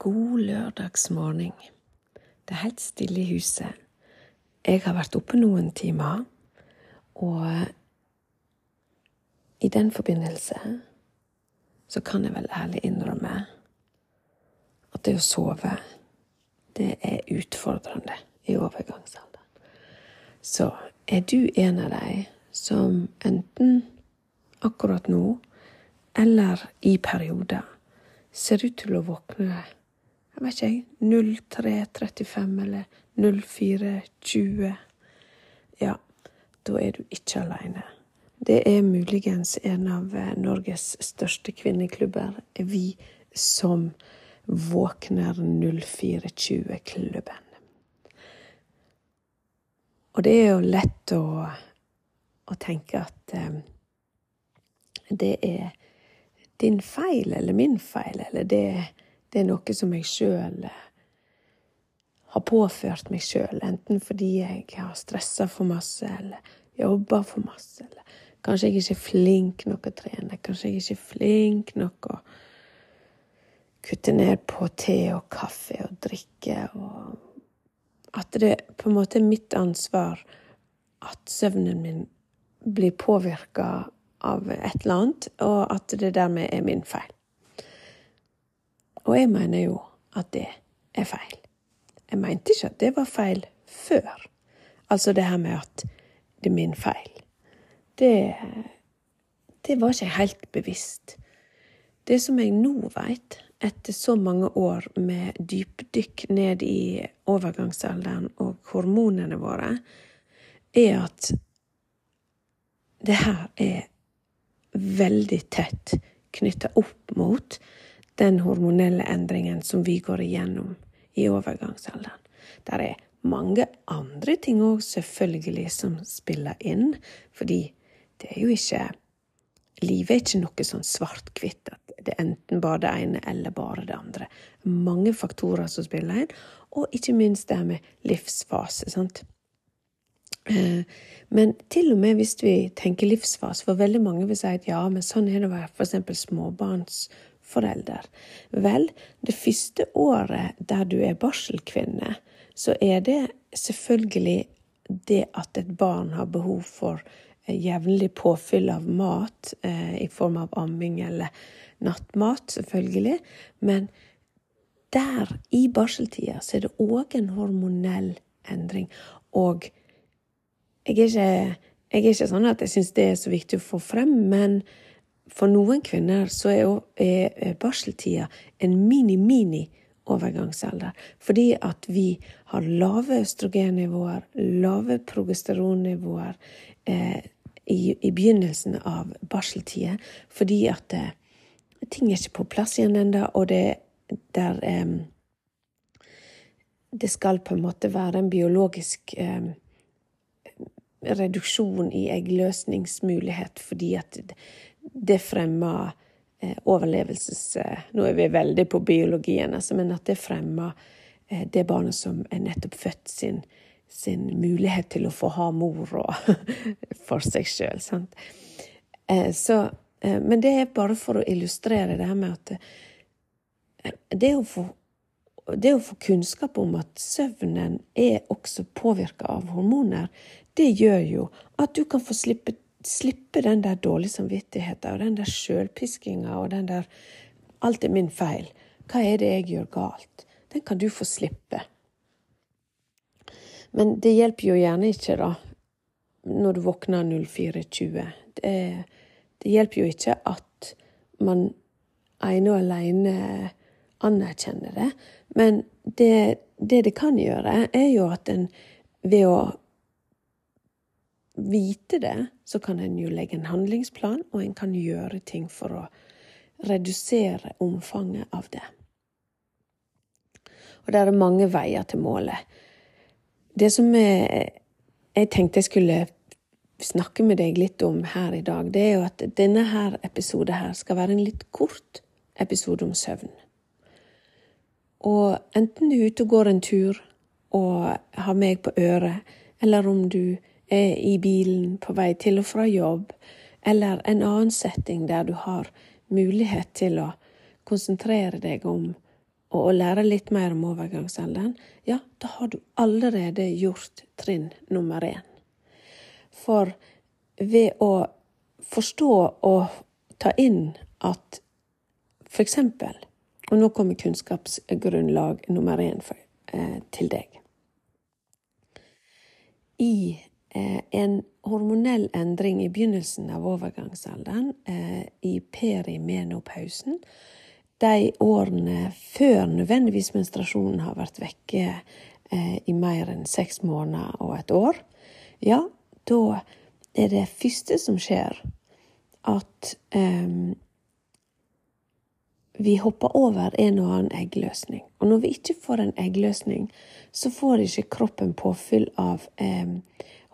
God lørdagsmorgen. Det er helt stille i huset. Jeg har vært oppe noen timer, og i den forbindelse så kan jeg vel ærlig innrømme at det å sove, det er utfordrende i overgangsalderen. Så er du en av de som enten akkurat nå eller i perioder ser ut til å våkne jeg vet ikke, 03.35 eller 04.20. Ja, da er du ikke alene. Det er muligens en av eh, Norges største kvinneklubber, Vi som våkner 04.20-klubben. Og det er jo lett å, å tenke at eh, det er din feil eller min feil, eller det, det er noe som jeg sjøl eh, har påført meg sjøl, enten fordi jeg har stressa for masse, eller jobba for masse, eller kanskje jeg ikke er flink nok å trene, kanskje jeg ikke er flink nok å kutte ned på te og kaffe og drikke, og at det på en måte er mitt ansvar at søvnen min blir påvirka av et eller annet, og at det dermed er min feil. Og jeg mener jo at det er feil. Jeg mente ikke at det var feil før. Altså det her med at det er min feil. Det, det var ikke helt bevisst. Det som jeg nå veit, etter så mange år med dypdykk ned i overgangsalderen og hormonene våre, er at det her er veldig tett knytta opp mot den hormonelle endringen som vi går igjennom i overgangsalderen. Der er mange andre ting òg, selvfølgelig, som spiller inn, fordi det er jo ikke Livet er ikke noe sånn svart-hvitt, at det er enten bare det ene eller bare det andre. Mange faktorer som spiller inn, og ikke minst det med livsfase. sant? Eh, men til og med hvis vi tenker livsfase, for veldig mange vil si at ja, men sånn er det å være f.eks. småbarnsforelder. Vel, det første året der du er barselkvinne, så er det selvfølgelig det at et barn har behov for eh, jevnlig påfyll av mat eh, i form av amming eller nattmat, selvfølgelig. Men der, i barseltida, så er det òg en hormonell endring. Og jeg er ikke, jeg er ikke sånn at jeg syns det er så viktig å få frem, men for noen kvinner så er, er barseltida en mini-mini overgangsalder. Fordi at vi har lave østrogennivåer, lave progesteronnivåer eh, i, i, begynnelsen av barseltida. Fordi at eh, ting er ikke på plass igjen ennå, og det der eh, Det skal på en måte være en biologisk eh, reduksjon i eggløsningsmulighet fordi at det fremmer eh, overlevelses... Eh, nå er vi veldig på biologien, altså, men at det fremmer eh, det barnet som er nettopp født, sin, sin mulighet til å få ha mor og for seg sjøl. Men det er bare for å illustrere det her med at det å få det å få kunnskap om at søvnen er også påvirka av hormoner, det gjør jo at du kan få slippe, slippe den der dårlige samvittigheten og den der sjølpiskinga og den der 'alt er min feil', hva er det jeg gjør galt? Den kan du få slippe. Men det hjelper jo gjerne ikke, da, når du våkner 04.20. Det, det hjelper jo ikke at man ene og alene anerkjenner det, men det, det det kan gjøre, er jo at en ved å vite det, så kan en jo legge en handlingsplan, og en kan gjøre ting for å redusere omfanget av det. Og det er mange veier til målet. Det som jeg, tenkte jeg skulle snakke med deg litt om her i dag, det er jo at denne her episoden her skal være en litt kort episode om søvn. Og enten du er ute og går en tur og har meg på øret, eller om du i bilen på vei til og fra jobb, eller en annen setting der du har mulighet til å konsentrere deg om og å lære litt mer om overgangsalderen, ja, da har du allerede gjort trinn nummer én. For ved å forstå og ta inn at for eksempel Og nå kommer kunnskapsgrunnlag nummer én for, eh, til deg. I eh, en hormonell endring i begynnelsen av overgangsalderen, eh, i perimenopausen, de årene før nødvendigvis menstruasjonen har vært vekke eh, i mer enn seks måneder og et år, ja, da er det første som skjer, at um, vi hopper over en og annen eggløsning. Og når vi ikke får en eggløsning, så får ikke kroppen påfyll av eh,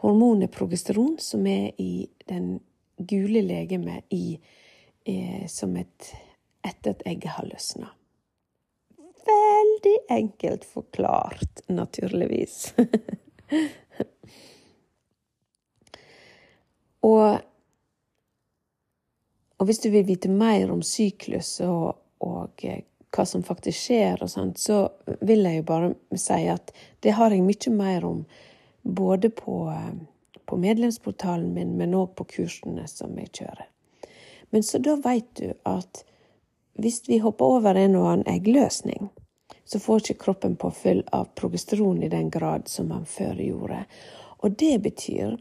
hormonet progesteron, som er i den gule legemet i, eh, som et etter at egget har løsna. Veldig enkelt forklart, naturligvis. og, og, hvis du vil vite mer om syklus og, og eh, hva som faktisk skjer, og sånt, så vil jeg jo bare si at det har jeg mye mer om både på, eh, på medlemsportalen min, men òg på kursene som jeg kjører. Men så da veit du at hvis vi hopper over en og annen eggløsning, så får ikke kroppen påfyll av progesteron i den grad som man før gjorde. Og det betyr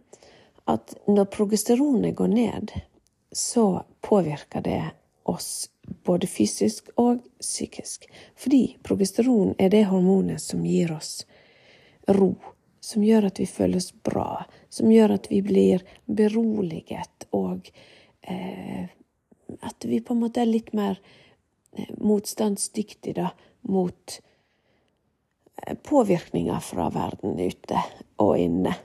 at når progesteronet går ned, så påvirker det oss både fysisk og psykisk. Fordi progesteron er det hormonet som gir oss ro, som gjør at vi føles bra, som gjør at vi blir beroliget, og eh, at vi på en måte er litt mer motstandsdyktige da, mot eh, påvirkninger fra verden ute og inne.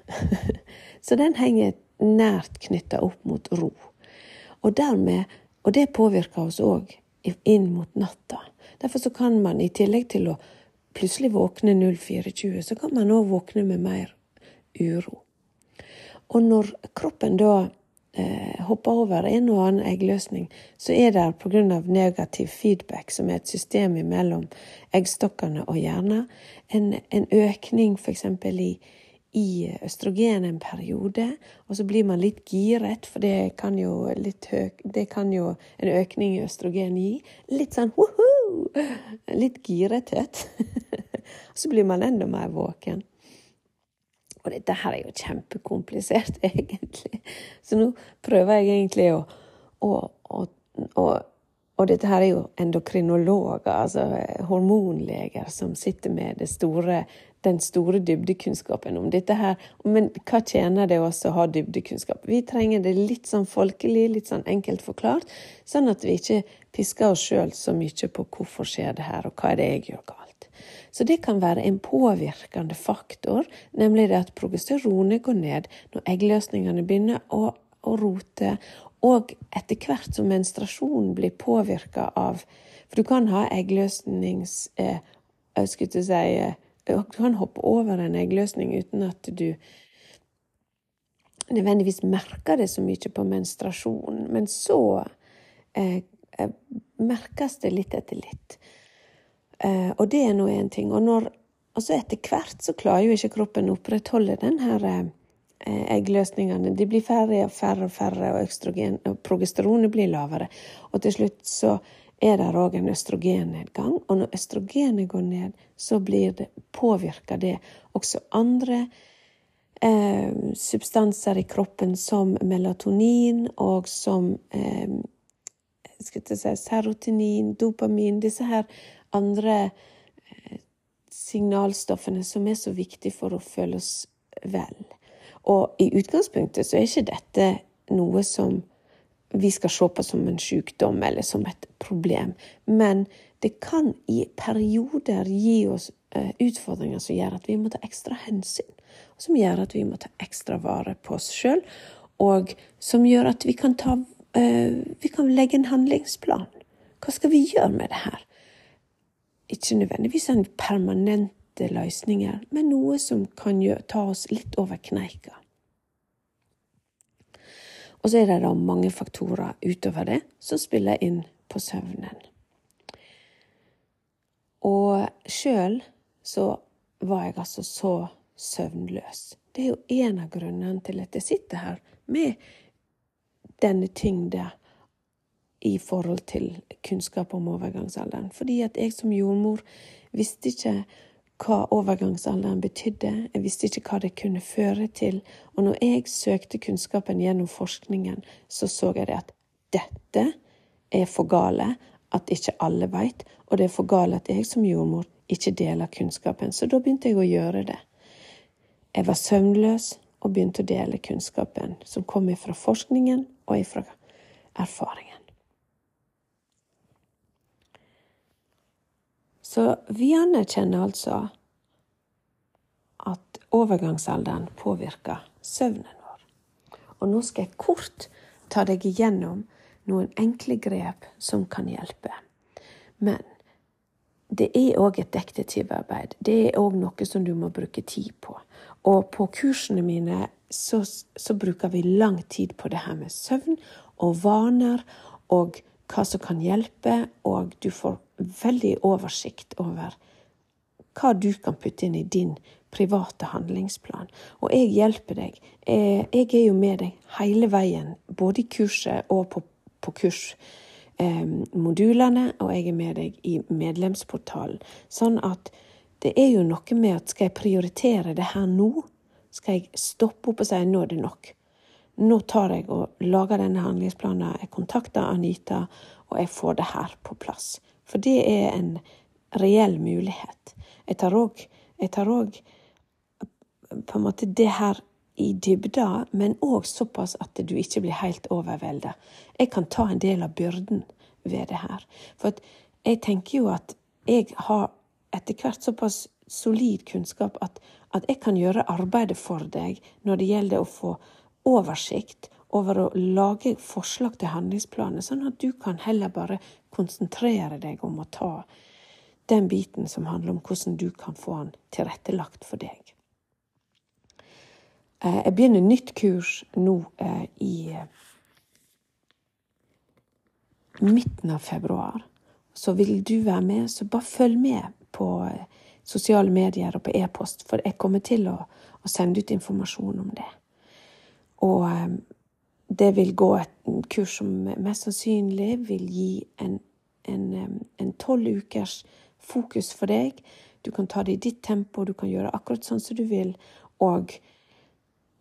Så den henger nært knytta opp mot ro. Og dermed, og det påvirker oss òg inn mot natta. Derfor kan man i tillegg til å plutselig våkne 0420, så kan man òg våkne med mer uro. Og når kroppen da eh, hopper over en og annen eggløsning, så er det pga. negativ feedback, som er et system mellom eggstokkene og hjernen, en, en økning f.eks. i i østrogen en periode, og så blir man litt giret, for det kan jo, høy, det kan jo en økning i østrogen gi. Litt sånn woho! Litt girethet. så blir man enda mer våken. Og dette her er jo kjempekomplisert, egentlig. Så nå prøver jeg egentlig å, å, å, å og dette her er jo endokrinologer, altså hormonleger, som sitter med store, den store dybdekunnskapen om dette her. Men hva tjener det oss å ha dybdekunnskap? Vi trenger det litt sånn folkelig, litt sånn enkelt forklart, sånn at vi ikke pisker oss sjøl så mye på hvorfor skjer det her, og hva er det jeg gjør galt. Så det kan være en påvirkende faktor, nemlig det at progesteronet går ned når eggløsningene begynner å, å rote, og etter hvert som menstruasjonen blir påvirka av For du kan ha eggløsnings... Eh, jeg skulle si eh, Du kan hoppe over en eggløsning uten at du nødvendigvis merker det så mye på menstruasjonen, men så eh, eh merkes det litt etter litt. Eh, og det er nå én ting. Og når, altså etter hvert så klarer jo ikke kroppen å opprettholde den her eh, eggløsningene. De blir færre og færre og færre, og, østrogen, og progesteronet blir lavere. Og til slutt så er det òg en østrogennedgang. Og når østrogenet går ned, så blir det, påvirka det også andre eh, substanser i kroppen, som melatonin og som eh, si, serotonin, dopamin Disse her andre eh, signalstoffene som er så viktige for å føle oss vel. Og i utgangspunktet så er ikke dette noe som vi skal se på som en sykdom eller som et problem, men det kan i perioder gi oss eh, utfordringer som gjør at vi må ta ekstra hensyn, som gjør at vi må ta ekstra vare på oss sjøl, og som gjør at vi kan, ta, eh, vi kan legge en handlingsplan. Hva skal vi gjøre med det her? ikke nødvendigvis en permanente løsninger, men noe som kan ta oss litt over kneika. Og så er det da mange faktorer utover det som spiller inn på søvnen. Og sjøl så var jeg altså så søvnløs. Det er jo en av grunnene til at jeg sitter her med denne tyngda i forhold til kunnskap om overgangsalderen. Fordi at jeg som jordmor visste ikke hva overgangsalderen betydde. Jeg visste ikke hva det kunne føre til. Og når jeg søkte kunnskapen gjennom forskningen, så så jeg det at dette er for gale at ikke alle veit, og det er for gale at jeg som jordmor ikke deler kunnskapen. Så da begynte jeg å gjøre det. Jeg var søvnløs og begynte å dele kunnskapen som kom fra forskningen og fra erfaringen. Så vi anerkjenner altså at overgangsalderen påvirker søvnen vår. Og nå skal jeg kort ta deg igjennom noen enkle grep som kan hjelpe. Men det er òg et detektivarbeid. Det er òg noe som du må bruke tid på. Og på kursene mine så, så, bruker vi lang tid på det her med søvn og vaner og hva som kan hjelpe, og du får veldig oversikt over hva du kan putte inn i din private handlingsplan. Og jeg hjelper deg. Jeg er jo med deg hele veien, både i kurset og på, på kursmodulene, eh, og jeg er med deg i medlemsportalen. Sånn at det er jo noe med at skal jeg prioritere det her nå? Skal jeg stoppe opp og si nå er det nok? Nå tar jeg og lager denne handlingsplanen, jeg kontakter Anita, og jeg får det her på plass. For det er en reell mulighet. Jeg tar òg på en måte det her i dybda, men òg såpass at du ikke blir helt overveldet. Jeg kan ta en del av byrden ved det her. For jeg tenker jo at jeg har etter hvert såpass solid kunnskap at, at jeg kan gjøre arbeidet for deg når det gjelder å få oversikt over å lage forslag til handlingsplaner, sånn at du kan heller bare konsentrere deg om å ta den biten som handler om hvordan du kan få den tilrettelagt for deg. Eh, jeg begynner nytt kurs nå eh, i eh, midten av februar. Så vil du være med, så bare følg med på sosiale medier og på e-post, for jeg kommer til å, å sende ut informasjon om det. Og det vil gå et kurs som mest sannsynlig vil gi en tolv ukers fokus for deg. Du kan ta det i ditt tempo, du kan gjøre akkurat sånn som du vil, og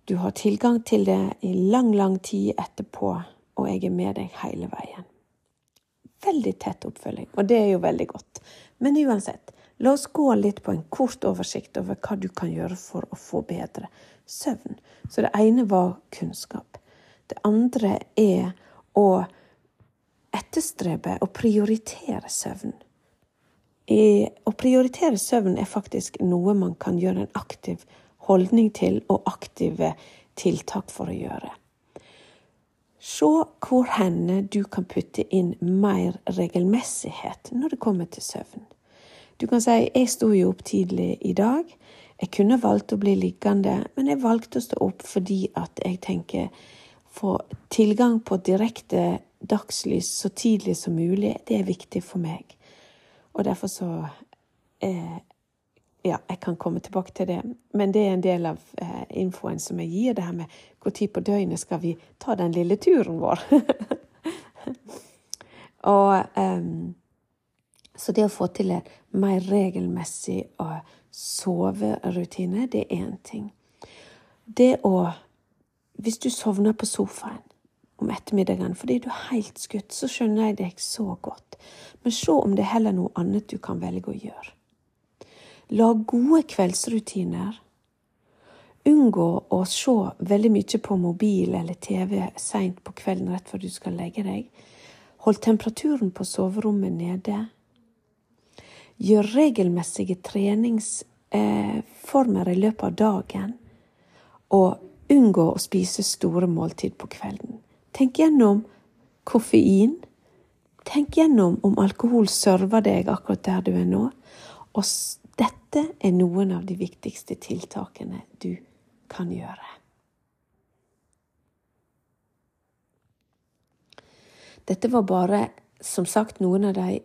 du har tilgang til det i lang, lang tid etterpå, og jeg er med deg hele veien. Veldig tett oppfølging, og det er jo veldig godt. Men uansett, la oss gå litt på en kort oversikt over hva du kan gjøre for å få bedre søvn. Så det ene var kunnskap. Det andre er å etterstrebe og prioritere søvn. å prioritere søvn er faktisk noe man kan gjøre en aktiv holdning til og aktive tiltak for å gjøre. Se hvor henne du kan putte inn mer regelmessighet når det kommer til søvn. Du kan si 'jeg sto jo opp tidlig i dag'. Jeg kunne valgt å bli liggende, men jeg valgte å stå opp fordi at jeg tenker få tilgang på direkte dagslys så tidlig som mulig, det er viktig for meg. Og derfor så eh, Ja, jeg kan komme tilbake til det, men det er en del av eh, infoen som jeg gir, det her med når på døgnet skal vi ta den lille turen vår. og eh, Så det å få til en mer regelmessig soverutine, det er én ting. Det å hvis du sovner på sofaen om ettermiddagen fordi du er helt skutt, så skjønner jeg deg så godt. Men se om det er heller noe annet du kan velge å gjøre. Lag gode kveldsrutiner. Unngå å se veldig mye på mobil eller TV seint på kvelden rett før du skal legge deg. Hold temperaturen på soverommet nede. Gjør regelmessige treningsformer i løpet av dagen. Og Unngå å spise store måltid på kvelden. Tenk gjennom koffein. Tenk gjennom om alkohol server deg akkurat der du er nå. Og dette er noen av de viktigste tiltakene du kan gjøre. Dette var bare, som sagt, noen av de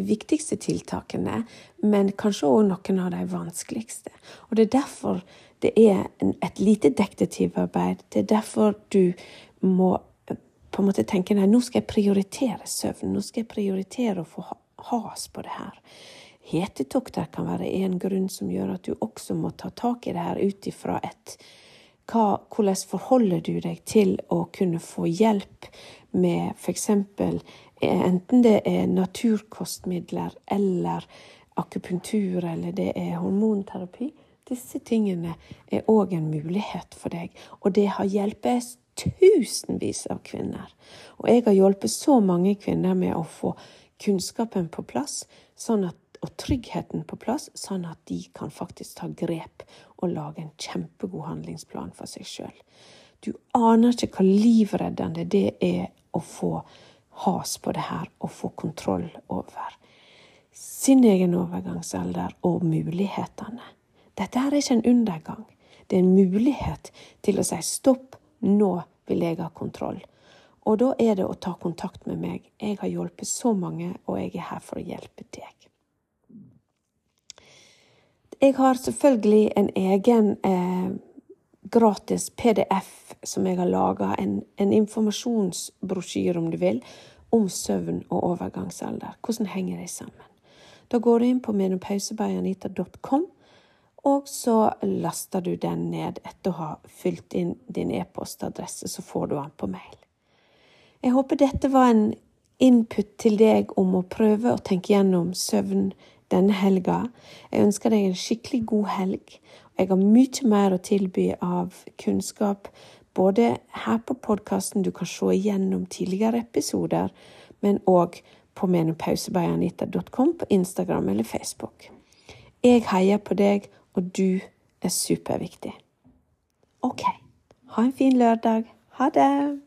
viktigste tiltakene, men kanskje òg noen av de vanskeligste. Og det er derfor det er et lite detektivarbeid. Det er derfor du må eh, på en måte tenke nei, nå skal jeg prioritere søvn. Nå skal jeg prioritere å få has på det her. Hetetokter kan være en grunn som gjør at du også må ta tak i det her ut ifra et hva, hvordan forholder du deg til å kunne få hjelp med f.eks. enten det er naturkostmidler eller akupunktur eller det er hormonterapi? Disse tingene er òg en mulighet for deg, og det har hjulpet tusenvis av kvinner. Og jeg har hjulpet så mange kvinner med å få kunnskapen på plass, sånn at, og tryggheten på plass, sånn at de kan faktisk ta grep og lage en kjempegod handlingsplan for seg sjøl. Du aner ikke hva livreddende det er å få has på det her og få kontroll over sin egen overgangsalder og mulighetene. Dette her er ikke en undergang. Det er en mulighet til å si stopp, nå vil jeg ha kontroll. Og da er det å ta kontakt med meg. Jeg har hjulpet så mange, og jeg er her for å hjelpe deg. Jeg har selvfølgelig en egen eh, gratis PDF som jeg har laga, en, en informasjonsbrosjyre, om du vil, om søvn og overgangsalder. Hvordan henger de sammen? Da går du inn på menopausebayanita.com, og så laster du den ned etter å ha fylt inn din e-postadresse, så får du den på mail. Jeg håper dette var en input til deg om å prøve å tenke gjennom søvn denne helga. Jeg ønsker deg en skikkelig god helg. Jeg har mye mer å tilby av kunnskap, både her på podkasten, du kan se igjennom tidligere episoder, men òg på menopausebayanita.com på Instagram eller Facebook. Jeg heier på deg, og du er superviktig. OK. Ha en fin lørdag. Ha det!